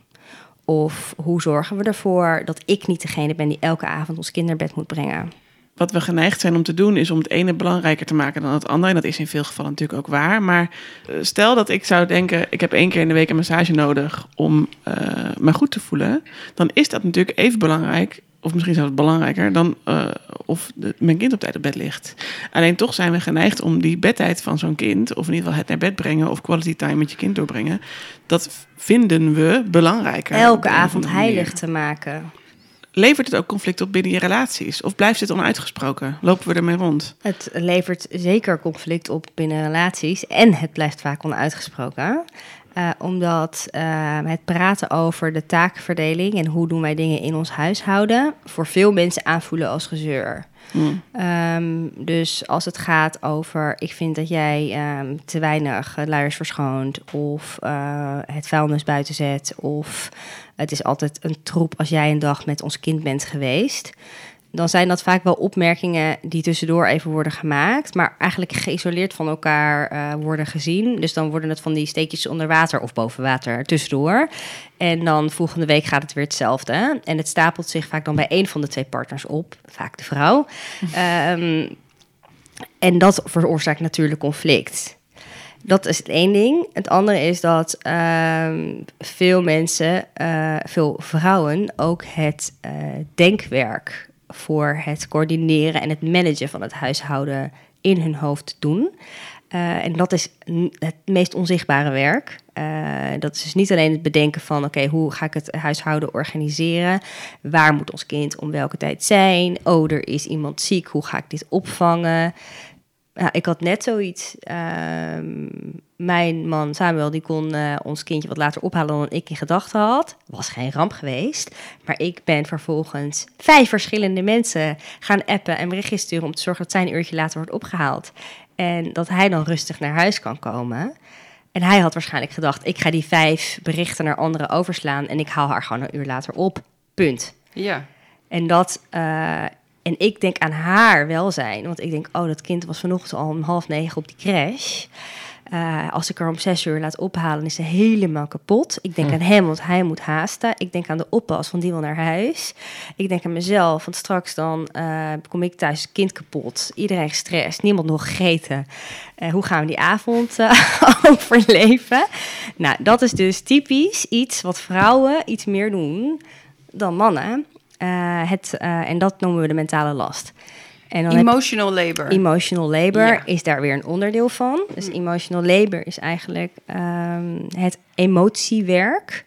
Of hoe zorgen we ervoor dat ik niet degene ben die elke avond ons kind naar bed moet brengen. Wat we geneigd zijn om te doen is om het ene belangrijker te maken dan het andere. En dat is in veel gevallen natuurlijk ook waar. Maar eh, stel dat ik zou denken, ik heb één keer in de week een massage nodig om eh, me goed te voelen. Dan is dat natuurlijk even belangrijk, of misschien zelfs belangrijker, dan eh, of de- mijn kind op tijd op bed ligt. Alleen toch zijn we geneigd om die bedtijd van zo'n kind, of in ieder geval het naar bed brengen of quality time met je kind doorbrengen, dat vinden we belangrijker. Elke avond heilig te maken. Levert het ook conflict op binnen je relaties? Of blijft het onuitgesproken? Lopen we ermee rond? Het levert zeker conflict op binnen relaties en het blijft vaak onuitgesproken. Eh, omdat eh, het praten over de taakverdeling en hoe doen wij dingen in ons huishouden voor veel mensen aanvoelen als gezeur. Hmm. Ehm, dus als het gaat over, ik vind dat jij ehm, te weinig luiers verschoont, of eh, het vuilnis buiten zet, of het is altijd een troep als jij een dag met ons kind bent geweest. Dan zijn dat vaak wel opmerkingen die tussendoor even worden gemaakt, maar eigenlijk geïsoleerd van elkaar eh, worden gezien. Dus dan worden het van die steekjes onder water of boven water tussendoor. En dan volgende week gaat het weer hetzelfde. En het stapelt zich vaak dan bij één van de twee partners op, vaak de vrouw. (laughs) Ehm, en dat veroorzaakt natuurlijk conflict. Dat is het één ding. Het andere is dat ehm, veel mensen, eh, veel vrouwen, ook het eh, denkwerk voor het coördineren en het managen van het huishouden in hun hoofd doen. Eh, en dat is het meest onzichtbare werk. Eh, dat is dus niet alleen het bedenken van: oké, hoe ga ik het huishouden organiseren? Waar moet ons kind om welke tijd zijn? Oh, er is iemand ziek. Hoe ga ik dit opvangen? Ja, ik had net zoiets. Ehm, mijn man Samuel die kon eh, ons kindje wat later ophalen dan ik in gedachten had. Was geen ramp geweest. Maar ik ben vervolgens vijf verschillende mensen gaan appen en berichtjes sturen om te zorgen dat zij een uurtje later wordt opgehaald. En dat hij dan rustig naar huis kan komen. En hij had waarschijnlijk gedacht: ik ga die vijf berichten naar anderen overslaan en ik haal haar gewoon een uur later op. Punt. Ja. En dat. eh, en ik denk aan haar welzijn. Want ik denk, oh, dat kind was vanochtend al om half negen op die crash. Eh, als ik haar om zes uur laat ophalen, is ze helemaal kapot. Ik denk Hm. aan hem, want hij moet haasten. Ik denk aan de oppas, want die wil naar huis. Ik denk aan mezelf, want straks dan eh, kom ik thuis, kind kapot. Iedereen gestrest, niemand nog gegeten. Eh, hoe gaan we die avond (laughs) overleven? Nou, dat is dus typisch iets wat vrouwen iets meer doen dan mannen. het, en dat noemen we de mentale last. En dan Emotional labor. Emotional labor Ja. is daar weer een onderdeel van. Dus emotional labor is eigenlijk ehm, het emotiewerk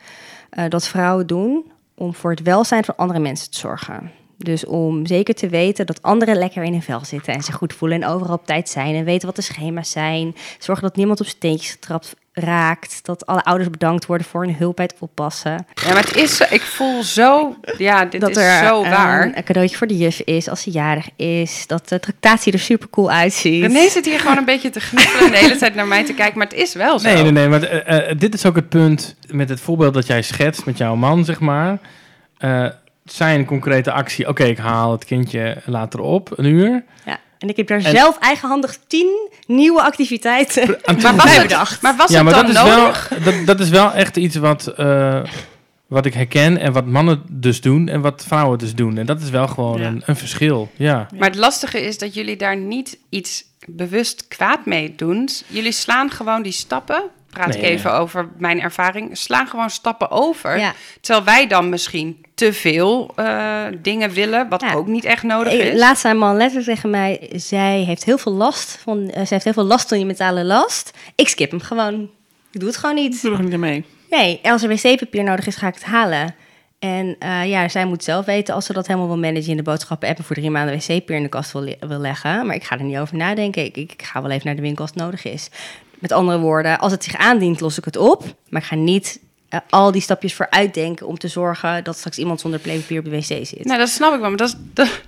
eh, dat vrouwen doen om voor het welzijn van andere mensen te zorgen. Dus om zeker te weten dat anderen lekker in hun vel zitten en zich goed voelen en overal op tijd zijn en weten wat de schema's zijn. Zorgen dat niemand op zijn teentjes getrapt raakt. Dat alle ouders bedankt worden voor hun hulp bij het oppassen. Ja, maar het is, zo- ik voel zo, ja, dit dat is er zo waar. een cadeautje voor de juf is als ze jarig is. Dat de tractatie er super cool uitziet. René zit hier gewoon een beetje te gniffelen de hele tijd naar mij te kijken, maar het is wel zo. Nee, nee, nee. Maar eh, eh, dit is ook het punt met het voorbeeld dat jij schetst met jouw man, zeg maar. Eh, zijn concrete actie. Oké, ik haal het kindje later op, een uur. Ja. En ik heb daar En- zelf eigenhandig tien nieuwe activiteiten Aan (laughs) Maar was, bij het, bedacht. maar was ja, het maar dan dat is, nodig? wel, dat, dat is wel echt iets wat, eh, wat ik herken en wat mannen dus doen en wat vrouwen dus doen. En dat is wel gewoon Ja. een, een verschil. Ja. Maar het lastige is dat jullie daar niet iets bewust kwaad mee doen. Jullie slaan gewoon die stappen. Praat ik even over mijn ervaring. Slaan gewoon stappen over. Ja. Terwijl wij dan misschien te veel eh, dingen willen, wat Ja. ook niet echt nodig is. Laatst zei man letterlijk tegen mij, zij heeft heel veel last van, eh, zij heeft heel veel last van je mentale last. Ik skip hem gewoon. Ik doe het gewoon Ik niet. doe er niet mee. Nee, als er wc-papier nodig is, ga ik het halen. En eh, ja, zij moet zelf weten als ze dat helemaal wil managen in de boodschappen app en voor drie maanden wc-papier in de kast wil, le- wil leggen. Maar ik ga er niet over nadenken. Ik, ik ga wel even naar de winkel als het nodig is. Met andere woorden, als het zich aandient, los ik het op. Maar ik ga niet eh, al die stapjes vooruit denken om te zorgen dat straks iemand zonder playpapier op de wc zit. Nou, dat snap ik wel, maar dat is, dat,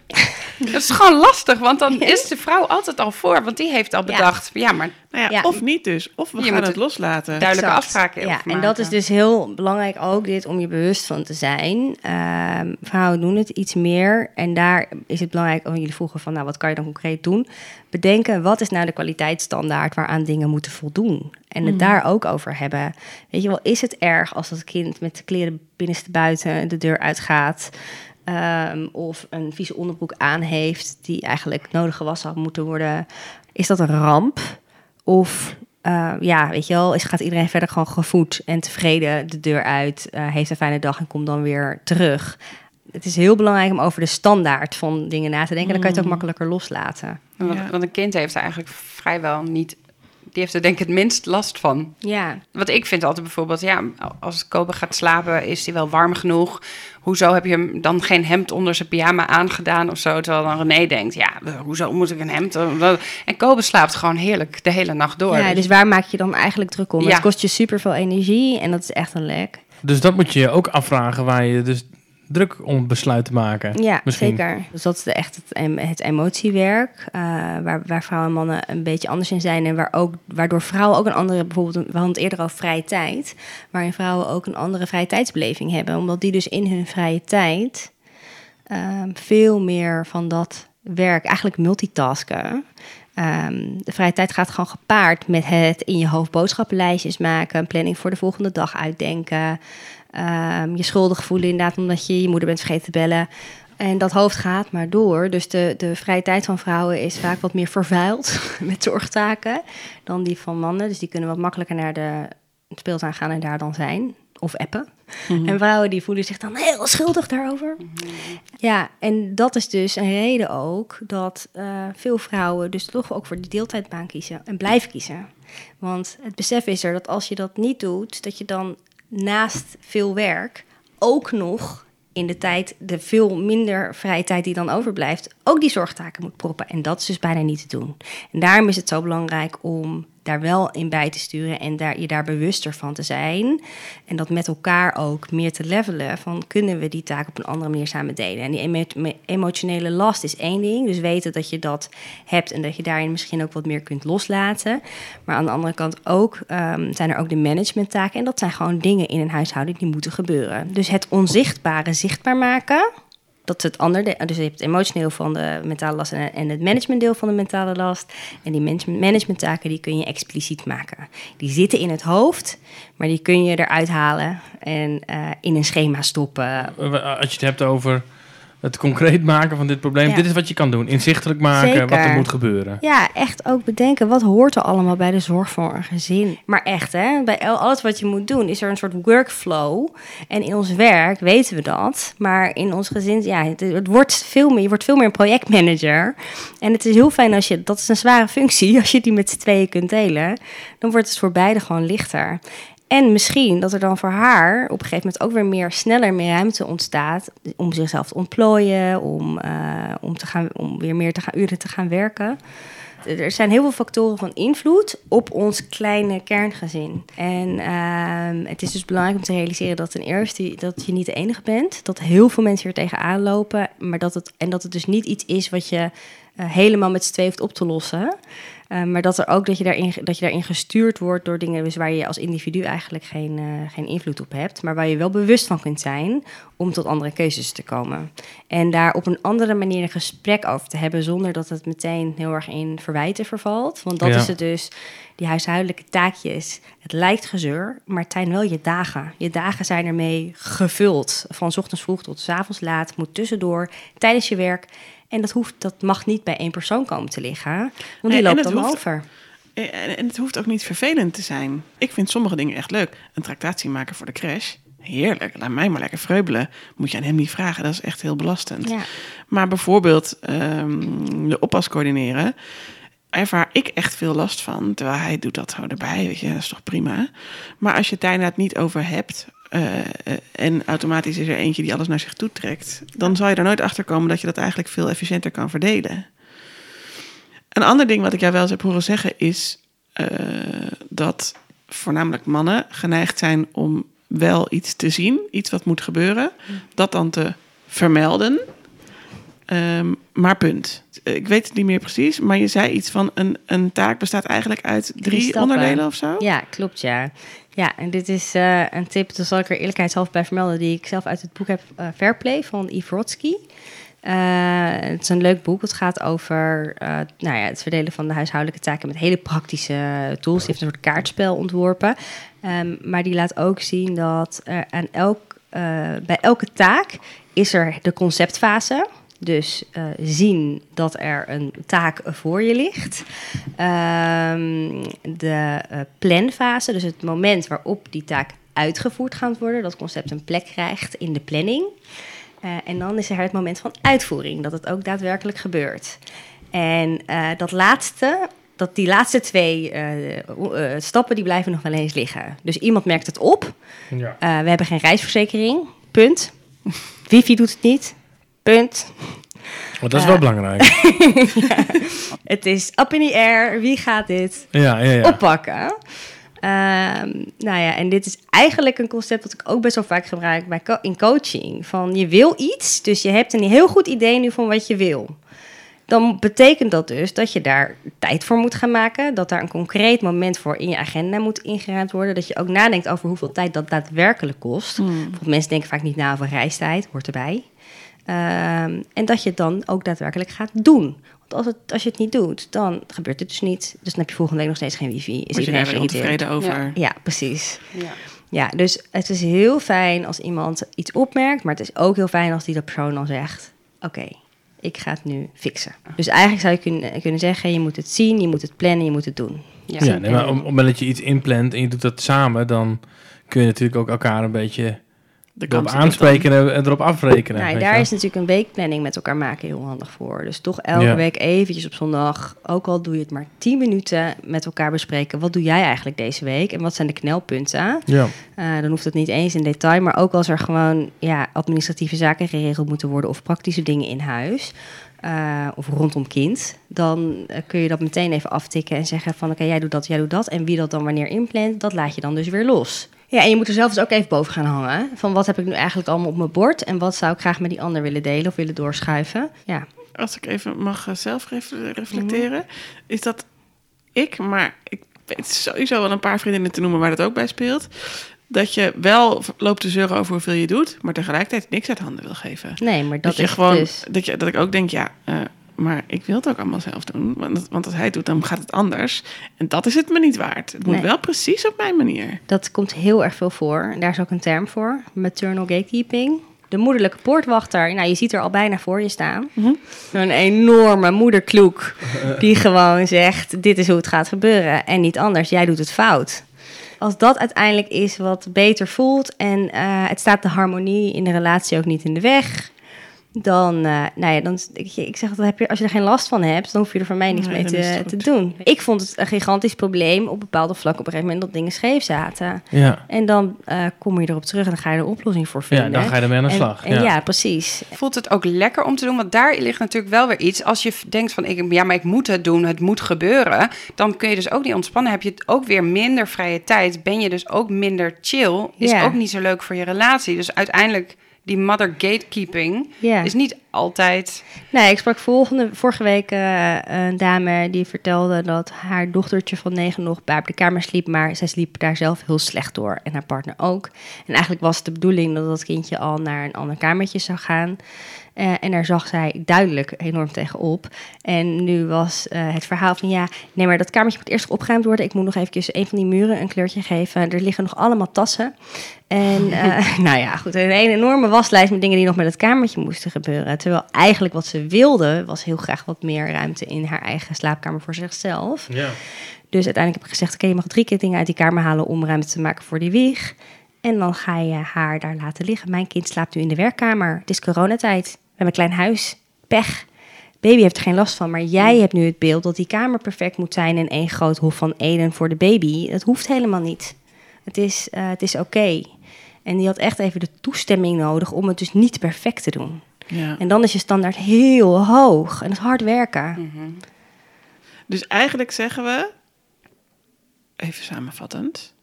(laughs) dat is gewoon lastig. Want dan is de vrouw altijd al voor. Want die heeft al bedacht, ja, maar Nou ja, Ja. Of niet dus. Of we Je gaan moet het loslaten. duidelijke Exact. afspraken Ja, en dat is dus heel belangrijk ook dit om je bewust van te zijn. Ehm, vrouwen doen het iets meer en daar is het belangrijk, oh, jullie vroegen van nou wat kan je dan concreet doen? Bedenken wat is nou de kwaliteitsstandaard waaraan dingen moeten voldoen en het daar ook over hebben. Weet je wel, is het erg als dat kind met de kleren binnenste buiten de deur uitgaat? Ehm, of een vieze onderbroek aan heeft die eigenlijk nodig gewassen had moeten worden. Is dat een ramp? Of eh, ja, weet je wel, is, gaat iedereen verder gewoon gevoed en tevreden de deur uit, eh, heeft een fijne dag en komt dan weer terug. Het is heel belangrijk om over de standaard van dingen na te denken. Dan kan je het ook makkelijker loslaten. Want, Ja. want een kind heeft er eigenlijk vrijwel niet... Die heeft er denk ik het minst last van. Ja, Wat ik vind altijd bijvoorbeeld, ja, als Kobe gaat slapen, is hij wel warm genoeg? Hoezo heb je hem dan geen hemd onder zijn pyjama aangedaan of zo? Terwijl dan René denkt, ja, hoezo moet ik een hemd? En Kobe slaapt gewoon heerlijk de hele nacht door. ja, dus waar maak je dan eigenlijk druk om? Ja. Het kost je super veel energie en dat is echt een lek. Dus dat moet je je ook afvragen waar je dus druk om besluit te maken. Ja, Misschien. zeker. Dus dat is de, echt het, het emotiewerk, eh, waar, waar vrouwen en mannen een beetje anders in zijn. En waar ook, waardoor vrouwen ook een andere, bijvoorbeeld, een- we hadden het eerder over vrije tijd, waarin vrouwen ook een andere vrije tijdsbeleving hebben. Omdat die dus in hun vrije tijd ehm, veel meer van dat werk, eigenlijk multitasken. Ehm, de vrije tijd gaat gewoon gepaard met het in je hoofd boodschappenlijstjes maken, een planning voor de volgende dag uitdenken. Ehm, je schuldig voelen inderdaad omdat je je moeder bent vergeten te bellen. En dat hoofd gaat maar door. Dus de, de vrije tijd van vrouwen is vaak wat meer vervuild (laughs) met zorgtaken dan die van mannen. Dus die kunnen wat makkelijker naar de speeltuin gaan en daar dan zijn. Of appen. En vrouwen die voelen zich dan heel schuldig daarover. Ja, en dat is dus een reden ook dat eh, veel vrouwen dus toch ook voor die deeltijdbaan kiezen en blijven kiezen. Want het besef is er dat als je dat niet doet, dat je dan naast veel werk ook nog in de tijd, de veel minder vrije tijd die dan overblijft, ook die zorgtaken moet proppen. En dat is dus bijna niet te doen. En daarom is het zo belangrijk om daar wel in bij te sturen en daar, je daar bewuster van te zijn. En dat met elkaar ook meer te levelen van kunnen we die taak op een andere manier samen delen. En die emotionele last is één ding. Dus weten dat je dat hebt en dat je daarin misschien ook wat meer kunt loslaten. Maar aan de andere kant ook ehm, zijn er ook de managementtaken. En dat zijn gewoon dingen in een huishouding die moeten gebeuren. Dus het onzichtbare zichtbaar maken. Dat is het andere. Dus je hebt het emotioneel van de mentale last en het managementdeel van de mentale last. En die management- managementtaken die kun je expliciet maken. Die zitten in het hoofd, maar die kun je eruit halen en eh, in een schema stoppen. Eh, Als je het hebt over het concreet maken van dit probleem. Ja. Dit is wat je kan doen. Inzichtelijk maken wat er moet gebeuren. Ja, echt ook bedenken wat hoort er allemaal bij de zorg voor een gezin. Maar echt, hè, bij al- alles wat je moet doen, is er een soort workflow. En in ons werk weten we dat. Maar in ons gezin, ja, het, het wordt veel meer, je wordt veel meer een projectmanager. En het is heel fijn als je, dat is een zware functie, (laughs) als je die met z'n tweeën kunt delen. Dan wordt het voor beide gewoon lichter. En misschien dat er dan voor haar op een gegeven moment ook weer meer sneller meer ruimte ontstaat om zichzelf te ontplooien, om, eh, om, te gaan, om weer meer te gaan, uren te gaan werken. Er zijn heel veel factoren van invloed op ons kleine kerngezin. En ehm, het is dus belangrijk om te realiseren dat ten eerste dat je niet de enige bent. Dat heel veel mensen hier tegenaan lopen. Maar dat het, en dat het dus niet iets is wat je eh, helemaal met z'n twee hoeft op te lossen. Eh, maar dat er ook dat je, daarin, dat je daarin gestuurd wordt door dingen dus waar je als individu eigenlijk geen, eh, geen invloed op hebt. Maar waar je wel bewust van kunt zijn om tot andere keuzes te komen. En daar op een andere manier een gesprek over te hebben zonder dat het meteen heel erg in verwijten vervalt. Want dat Ja. is het dus, die huishoudelijke taakjes. Het lijkt gezeur, maar het zijn wel je dagen. Je dagen zijn ermee gevuld. Van ochtends vroeg tot 's avonds laat, moet tussendoor, tijdens je werk. En dat, hoeft, dat mag niet bij één persoon komen te liggen, want die Nee, loopt dan hoeft- over. En, en het hoeft ook niet vervelend te zijn. Ik vind sommige dingen echt leuk. Een tractatie maken voor de crash. Heerlijk, laat mij maar lekker vreubelen. Moet je aan hem niet vragen, dat is echt heel belastend. Ja. Maar bijvoorbeeld ehm, de oppas coördineren... ervaar ik echt veel last van. Terwijl hij doet dat zo erbij, weet je, dat is toch prima. Maar als je het niet over hebt... eh, eh, en automatisch is er eentje die alles naar zich toe trekt... dan zal je er nooit achter komen dat je dat eigenlijk veel efficiënter kan verdelen. Een ander ding wat ik jou wel eens heb horen zeggen is eh, dat voornamelijk mannen geneigd zijn om wel iets te zien, iets wat moet gebeuren, dat dan te vermelden. Ehm, maar punt. Ik weet het niet meer precies, maar je zei iets van een, een taak bestaat eigenlijk uit drie, stappen. onderdelen of zo. Ja, klopt ja. Ja, en dit is eh, een tip, daar zal ik er eerlijkheidshalve bij vermelden, die ik zelf uit het boek heb, eh Fairplay van Yves Rotsky. Eh, het is een leuk boek. Het gaat over nou ja, het verdelen van de huishoudelijke taken met hele praktische tools. Die heeft een soort kaartspel ontworpen. Ehm, maar die laat ook zien dat aan elk, bij elke taak is er de conceptfase. Dus eh, zien dat er een taak voor je ligt. Ehm, de eh, planfase, dus het moment waarop die taak uitgevoerd gaat worden. Dat concept een plek krijgt in de planning. Eh, en dan is er het moment van uitvoering, dat het ook daadwerkelijk gebeurt. En dat laatste, dat die laatste twee stappen, die blijven nog wel eens liggen. Dus iemand merkt het op. Ja. We hebben geen reisverzekering. Punt. (laughs) Wifi doet het niet. Punt. Maar dat is wel belangrijk. (laughs) Het is up in the air. Wie gaat dit Ja, ja, ja. oppakken? Ehm, nou ja, en dit is eigenlijk een concept dat ik ook best wel vaak gebruik bij co- in coaching. Van je wil iets, dus je hebt een heel goed idee nu van wat je wil. Dan betekent dat dus dat je daar tijd voor moet gaan maken. Dat daar een concreet moment voor in je agenda moet ingeruimd worden. Dat je ook nadenkt over hoeveel tijd dat daadwerkelijk kost. Bijvoorbeeld mensen denken vaak niet na over reistijd, hoort erbij. Ehm, en dat je het dan ook daadwerkelijk gaat doen. Want als, het, als je het niet doet, dan gebeurt het dus niet. Dus dan heb je volgende week nog steeds geen wifi. Is je iedereen geïrriteerd. ontevreden over? Ja, precies. Ja. Ja, dus het is heel fijn als iemand iets opmerkt. Maar het is ook heel fijn als die dat persoon dan zegt... Oké, ik ga het nu fixen. Dus eigenlijk zou je kunnen, kunnen zeggen... je moet het zien, je moet het plannen, je moet het doen. Ja. Ja, nee, maar op op het moment dat je iets inplant en je doet dat samen, dan kun je natuurlijk ook elkaar een beetje De erop aanspreken en erop afrekenen. Nou, weet daar je is natuurlijk een weekplanning met elkaar maken heel handig voor. Dus toch elke Ja. week eventjes op zondag, ook al doe je het maar 10 minuten, met elkaar bespreken. Wat doe jij eigenlijk deze week en wat zijn de knelpunten? Ja, Eh, dan hoeft het niet eens in detail, maar ook als er gewoon ja, administratieve zaken geregeld moeten worden of praktische dingen in huis. eh, of rondom kind, dan eh, kun je dat meteen even aftikken en zeggen van oké, jij doet dat, jij doet dat. En wie dat dan wanneer inplant, dat laat je dan dus weer los. Ja, en je moet er zelf dus ook even boven gaan hangen. Van wat heb ik nu eigenlijk allemaal op mijn bord en wat zou ik graag met die ander willen delen of willen doorschuiven. Ja, als ik even mag eh, zelf ref- reflecteren, is dat ik, maar ik weet sowieso wel een paar vriendinnen te noemen waar dat ook bij speelt. Dat je wel loopt te zeuren over hoeveel je doet, maar tegelijkertijd niks uit handen wil geven. nee, maar dat, Dat, je is gewoon, dus. dat, je, dat ik ook denk, ja, eh, maar ik wil het ook allemaal zelf doen. Want, want als hij het doet, dan gaat het anders. En dat is het me niet waard. Het moet Nee. wel precies op mijn manier. Dat komt heel erg veel voor. Daar is ook een term voor, maternal gatekeeping. de moederlijke poortwachter. Nou, je ziet er al bijna voor je staan. Mhm. Een enorme moederkloek die gewoon zegt: dit is hoe het gaat gebeuren en niet anders. Jij doet het fout. Als dat uiteindelijk is wat beter voelt en eh, het staat de harmonie in de relatie ook niet in de weg, dan, eh, nou ja, dan, ik, ik zeg dat heb je, als je er geen last van hebt, dan hoef je er voor mij niks Nee, mee te, doen. Ik vond het een gigantisch probleem op bepaalde vlakken op een gegeven moment dat dingen scheef zaten. Ja. En dan eh, kom je erop terug en dan ga je er een oplossing voor ja, vinden. dan ga je ermee aan de slag. En, ja. precies. Voelt het ook lekker om te doen? Want daar ligt natuurlijk wel weer iets. Als je denkt van, ik, ja, maar ik moet het doen, het moet gebeuren. Dan kun je dus ook niet ontspannen. Heb je het ook weer minder vrije tijd. Ben je dus ook minder chill. Is Ja. ook niet zo leuk voor je relatie. Dus uiteindelijk, die mother gatekeeping is niet altijd... Nee, ik sprak volgende, vorige week eh, een dame die vertelde dat haar dochtertje van negen nog bij op de kamer sliep, maar zij sliep daar zelf heel slecht door en haar partner ook. En eigenlijk was het de bedoeling dat dat kindje al naar een ander kamertje zou gaan. Eh, en daar zag zij duidelijk enorm tegenop. En nu was eh, het verhaal van ja, nee, maar dat kamertje moet eerst opgeruimd worden. Ik moet nog eventjes een van die muren een kleurtje geven. Er liggen nog allemaal tassen. En (laughs) (laughs) nou ja, goed, een, een enorme waslijst met dingen die nog met het kamertje moesten gebeuren. Terwijl eigenlijk wat ze wilde, was heel graag wat meer ruimte in haar eigen slaapkamer voor zichzelf. Ja. Dus uiteindelijk heb ik gezegd, oké, je mag drie keer dingen uit die kamer halen om ruimte te maken voor die wieg. En dan ga je haar daar laten liggen. Mijn kind slaapt nu in de werkkamer. Het is coronatijd. We hebben een klein huis. Pech. Baby heeft er geen last van, maar jij hebt nu het beeld dat die kamer perfect moet zijn en één groot hof van Eden voor de baby. Dat hoeft helemaal niet. Het is, eh, het is oké. En die had echt even de toestemming nodig om het dus niet perfect te doen. Ja. En dan is je standaard heel hoog en het hard werken. Dus eigenlijk zeggen we, even samenvattend,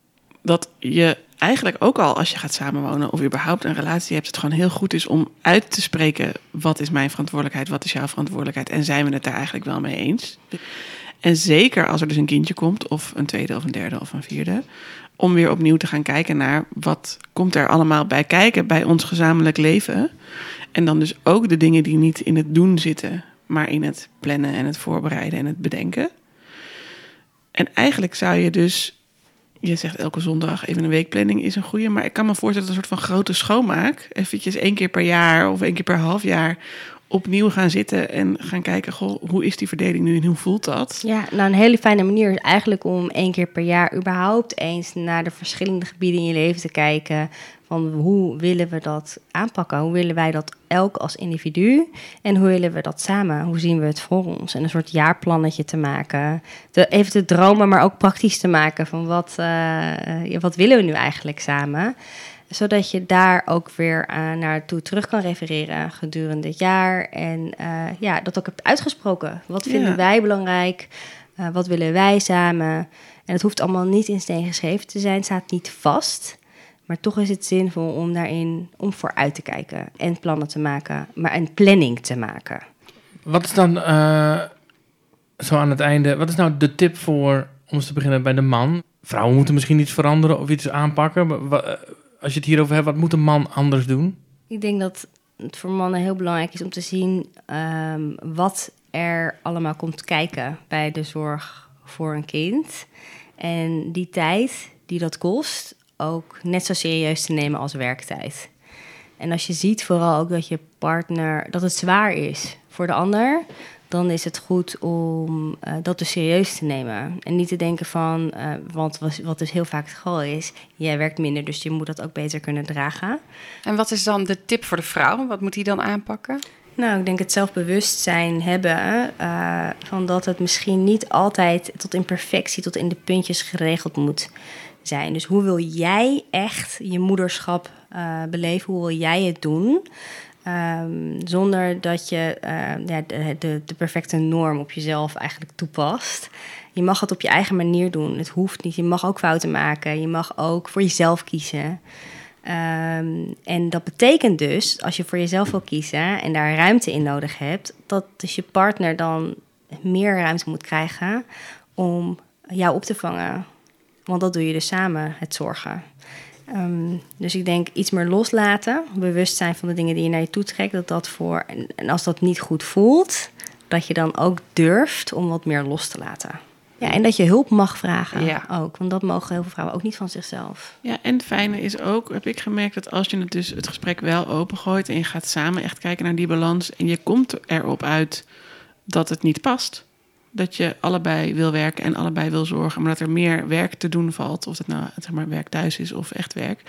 dat je eigenlijk ook al als je gaat samenwonen of überhaupt een relatie hebt, het gewoon heel goed is om uit te spreken wat is mijn verantwoordelijkheid, wat is jouw verantwoordelijkheid en zijn we het daar eigenlijk wel mee eens. En zeker als er dus een kindje komt of een tweede of een derde of een vierde, om weer opnieuw te gaan kijken naar wat komt er allemaal bij kijken bij ons gezamenlijk leven. En dan dus ook de dingen die niet in het doen zitten, maar in het plannen en het voorbereiden en het bedenken. En eigenlijk zou je dus, je zegt elke zondag even een weekplanning is een goede, maar ik kan me voorstellen dat een soort van grote schoonmaak, eventjes één keer per jaar of één keer per half jaar opnieuw gaan zitten en gaan kijken, goh, hoe is die verdeling nu en hoe voelt dat? Ja, nou een hele fijne manier is eigenlijk om één keer per jaar überhaupt eens naar de verschillende gebieden in je leven te kijken. Van hoe willen we dat aanpakken? Hoe willen wij dat elk als individu? En hoe willen we dat samen? Hoe zien we het voor ons? En een soort jaarplannetje te maken. Even te dromen, maar ook praktisch te maken van wat, eh, wat willen we nu eigenlijk samen? Zodat je daar ook weer uh, naartoe terug kan refereren gedurende het jaar. En uh, ja, dat ook hebt uitgesproken. Wat vinden Ja. wij belangrijk? Uh, wat willen wij samen? En het hoeft allemaal niet in steen geschreven te zijn. Staat niet vast. Maar toch is het zinvol om daarin om vooruit te kijken. En plannen te maken. Maar een planning te maken. Wat is dan eh, zo aan het einde, wat is nou de tip voor, om eens te beginnen bij de man? Vrouwen moeten misschien iets veranderen of iets aanpakken. Maar eh, als je het hierover hebt, wat moet een man anders doen? Ik denk dat het voor mannen heel belangrijk is om te zien ehm, wat er allemaal komt kijken bij de zorg voor een kind. En die tijd die dat kost, ook net zo serieus te nemen als werktijd. En als je ziet vooral ook dat je partner, dat het zwaar is voor de ander, dan is het goed om eh, dat dus serieus te nemen. En niet te denken van, eh, want wat, wat dus heel vaak het geval is, jij werkt minder, dus je moet dat ook beter kunnen dragen. En wat is dan de tip voor de vrouw? Wat moet die dan aanpakken? Nou, ik denk het zelfbewustzijn hebben uh, van dat het misschien niet altijd tot in perfectie, tot in de puntjes geregeld moet zijn. Dus hoe wil jij echt je moederschap uh, beleven? Hoe wil jij het doen? Um, zonder dat je uh, ja, de, de, de, perfecte norm op jezelf eigenlijk toepast. Je mag het op je eigen manier doen. Het hoeft niet. Je mag ook fouten maken. Je mag ook voor jezelf kiezen. Um, en dat betekent dus, als je voor jezelf wil kiezen en daar ruimte in nodig hebt, dat dus je partner dan meer ruimte moet krijgen om jou op te vangen. Want dat doe je dus samen, het zorgen. Um, dus ik denk iets meer loslaten, bewust zijn van de dingen die je naar je toe trekt, dat dat voor, en als dat niet goed voelt, dat je dan ook durft om wat meer los te laten. Ja, en dat je hulp mag vragen Ja. ook. Want dat mogen heel veel vrouwen ook niet van zichzelf. Ja, en het fijne is ook, heb ik gemerkt, dat als je het dus het gesprek wel opengooit en je gaat samen echt kijken naar die balans en je komt erop uit dat het niet past, dat je allebei wil werken en allebei wil zorgen, maar dat er meer werk te doen valt, of dat nou zeg maar werk thuis is of echt werk,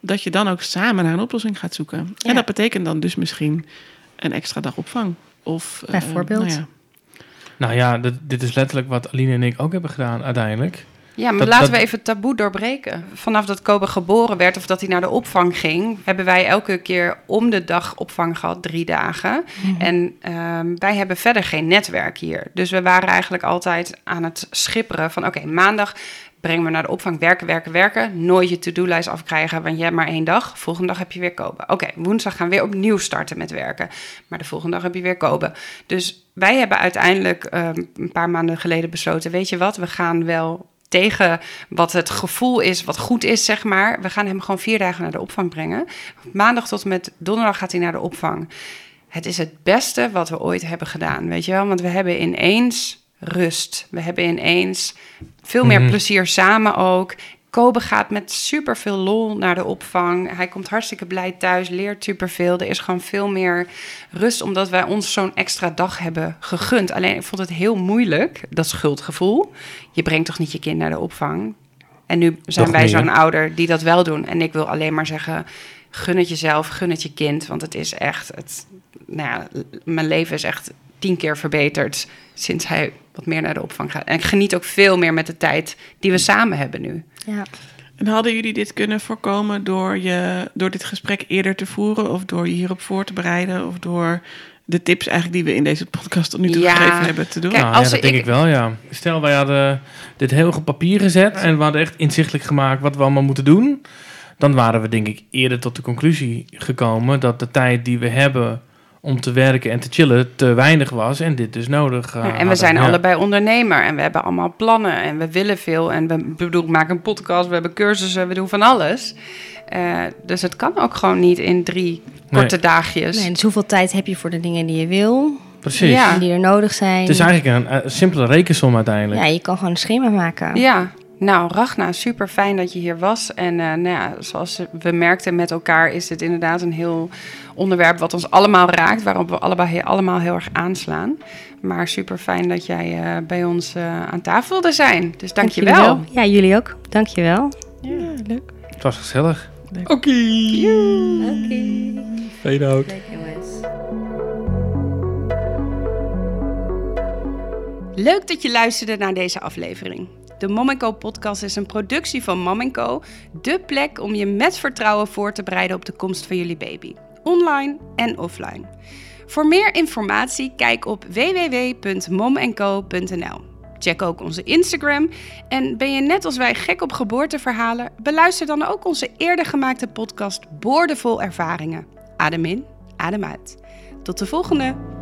dat je dan ook samen naar een oplossing gaat zoeken. Ja. En dat betekent dan dus misschien een extra dag opvang. Of, eh, Bijvoorbeeld. nou ja. Nou ja, dit, dit is letterlijk wat Aline en ik ook hebben gedaan uiteindelijk. Ja, maar Dat- laten dat- we even het taboe doorbreken. Vanaf dat Kobe geboren werd of dat hij naar de opvang ging, hebben wij elke keer om de dag opvang gehad, drie dagen. En ehm, wij hebben verder geen netwerk hier. Dus we waren eigenlijk altijd aan het schipperen van oké, maandag brengen we naar de opvang, werken, werken, werken. Nooit je to-do-lijst afkrijgen, want je hebt maar één dag. Volgende dag heb je weer Kobe. Oké, woensdag gaan we weer opnieuw starten met werken. Maar de volgende dag heb je weer Kobe. Dus wij hebben uiteindelijk ehm, een paar maanden geleden besloten, weet je wat, we gaan wel tegen wat het gevoel is, wat goed is, zeg maar. We gaan hem gewoon vier dagen naar de opvang brengen. Maandag tot en met donderdag gaat hij naar de opvang. Het is het beste wat we ooit hebben gedaan, weet je wel? Want we hebben ineens rust. We hebben ineens veel meer Mhm. plezier samen ook. Kobe gaat met superveel lol naar de opvang. Hij komt hartstikke blij thuis, leert superveel. Er is gewoon veel meer rust, omdat wij ons zo'n extra dag hebben gegund. Alleen ik vond het heel moeilijk, dat schuldgevoel. Je brengt toch niet je kind naar de opvang? En nu zijn Toch wij zo'n ouder die dat wel doen. En ik wil alleen maar zeggen, gun het jezelf, gun het je kind. Want het is echt, het, nou ja, mijn leven is echt tien keer verbeterd sinds hij wat meer naar de opvang gaat. En ik geniet ook veel meer met de tijd die we samen hebben nu. Ja. En hadden jullie dit kunnen voorkomen door, je, door dit gesprek eerder te voeren? Of door je hierop voor te bereiden? Of door de tips eigenlijk die we in deze podcast tot nu toe Ja. gegeven hebben te doen? Kijk, nou, als ja, dat ik- denk ik wel, ja. Stel, wij hadden dit heel op papier gezet en we hadden echt inzichtelijk gemaakt wat we allemaal moeten doen. Dan waren we denk ik eerder tot de conclusie gekomen dat de tijd die we hebben om te werken en te chillen te weinig was en dit dus nodig. eh, Ja, en we hadden. zijn Ja. allebei ondernemer en we hebben allemaal plannen en we willen veel. En we bedoel, maak een podcast, we hebben cursussen, we doen van alles. Eh, dus het kan ook gewoon niet in drie korte dagjes. Nee, dus hoeveel tijd heb je voor de dingen die je wil Precies. Ja. en die er nodig zijn? Het is eigenlijk een, eh, simpele rekensom uiteindelijk. ja, je kan gewoon een schema maken. Ja, nou Ragna, super fijn dat je hier was. En eh, nou ja, zoals we merkten met elkaar, is dit inderdaad een heel onderwerp wat ons allemaal raakt, waarop we allebei he- allemaal heel erg aanslaan. Maar super fijn dat jij eh, bij ons eh, aan tafel wilde zijn. Dus dank je wel. Dankjewel. Ja, jullie ook. Dankjewel. Ja, leuk. Het was gezellig. Oké. Oké. Fade out. Leuk jongens. Leuk dat je luisterde naar deze aflevering. De Mom Co podcast is een productie van Mom Co. De plek om je met vertrouwen voor te bereiden op de komst van jullie baby. Online en offline. Voor meer informatie kijk op www.momco.nl. Check ook onze Instagram. En ben je net als wij gek op geboorteverhalen? Beluister dan ook onze eerder gemaakte podcast Boordevol Ervaringen. Adem in, adem uit. Tot de volgende!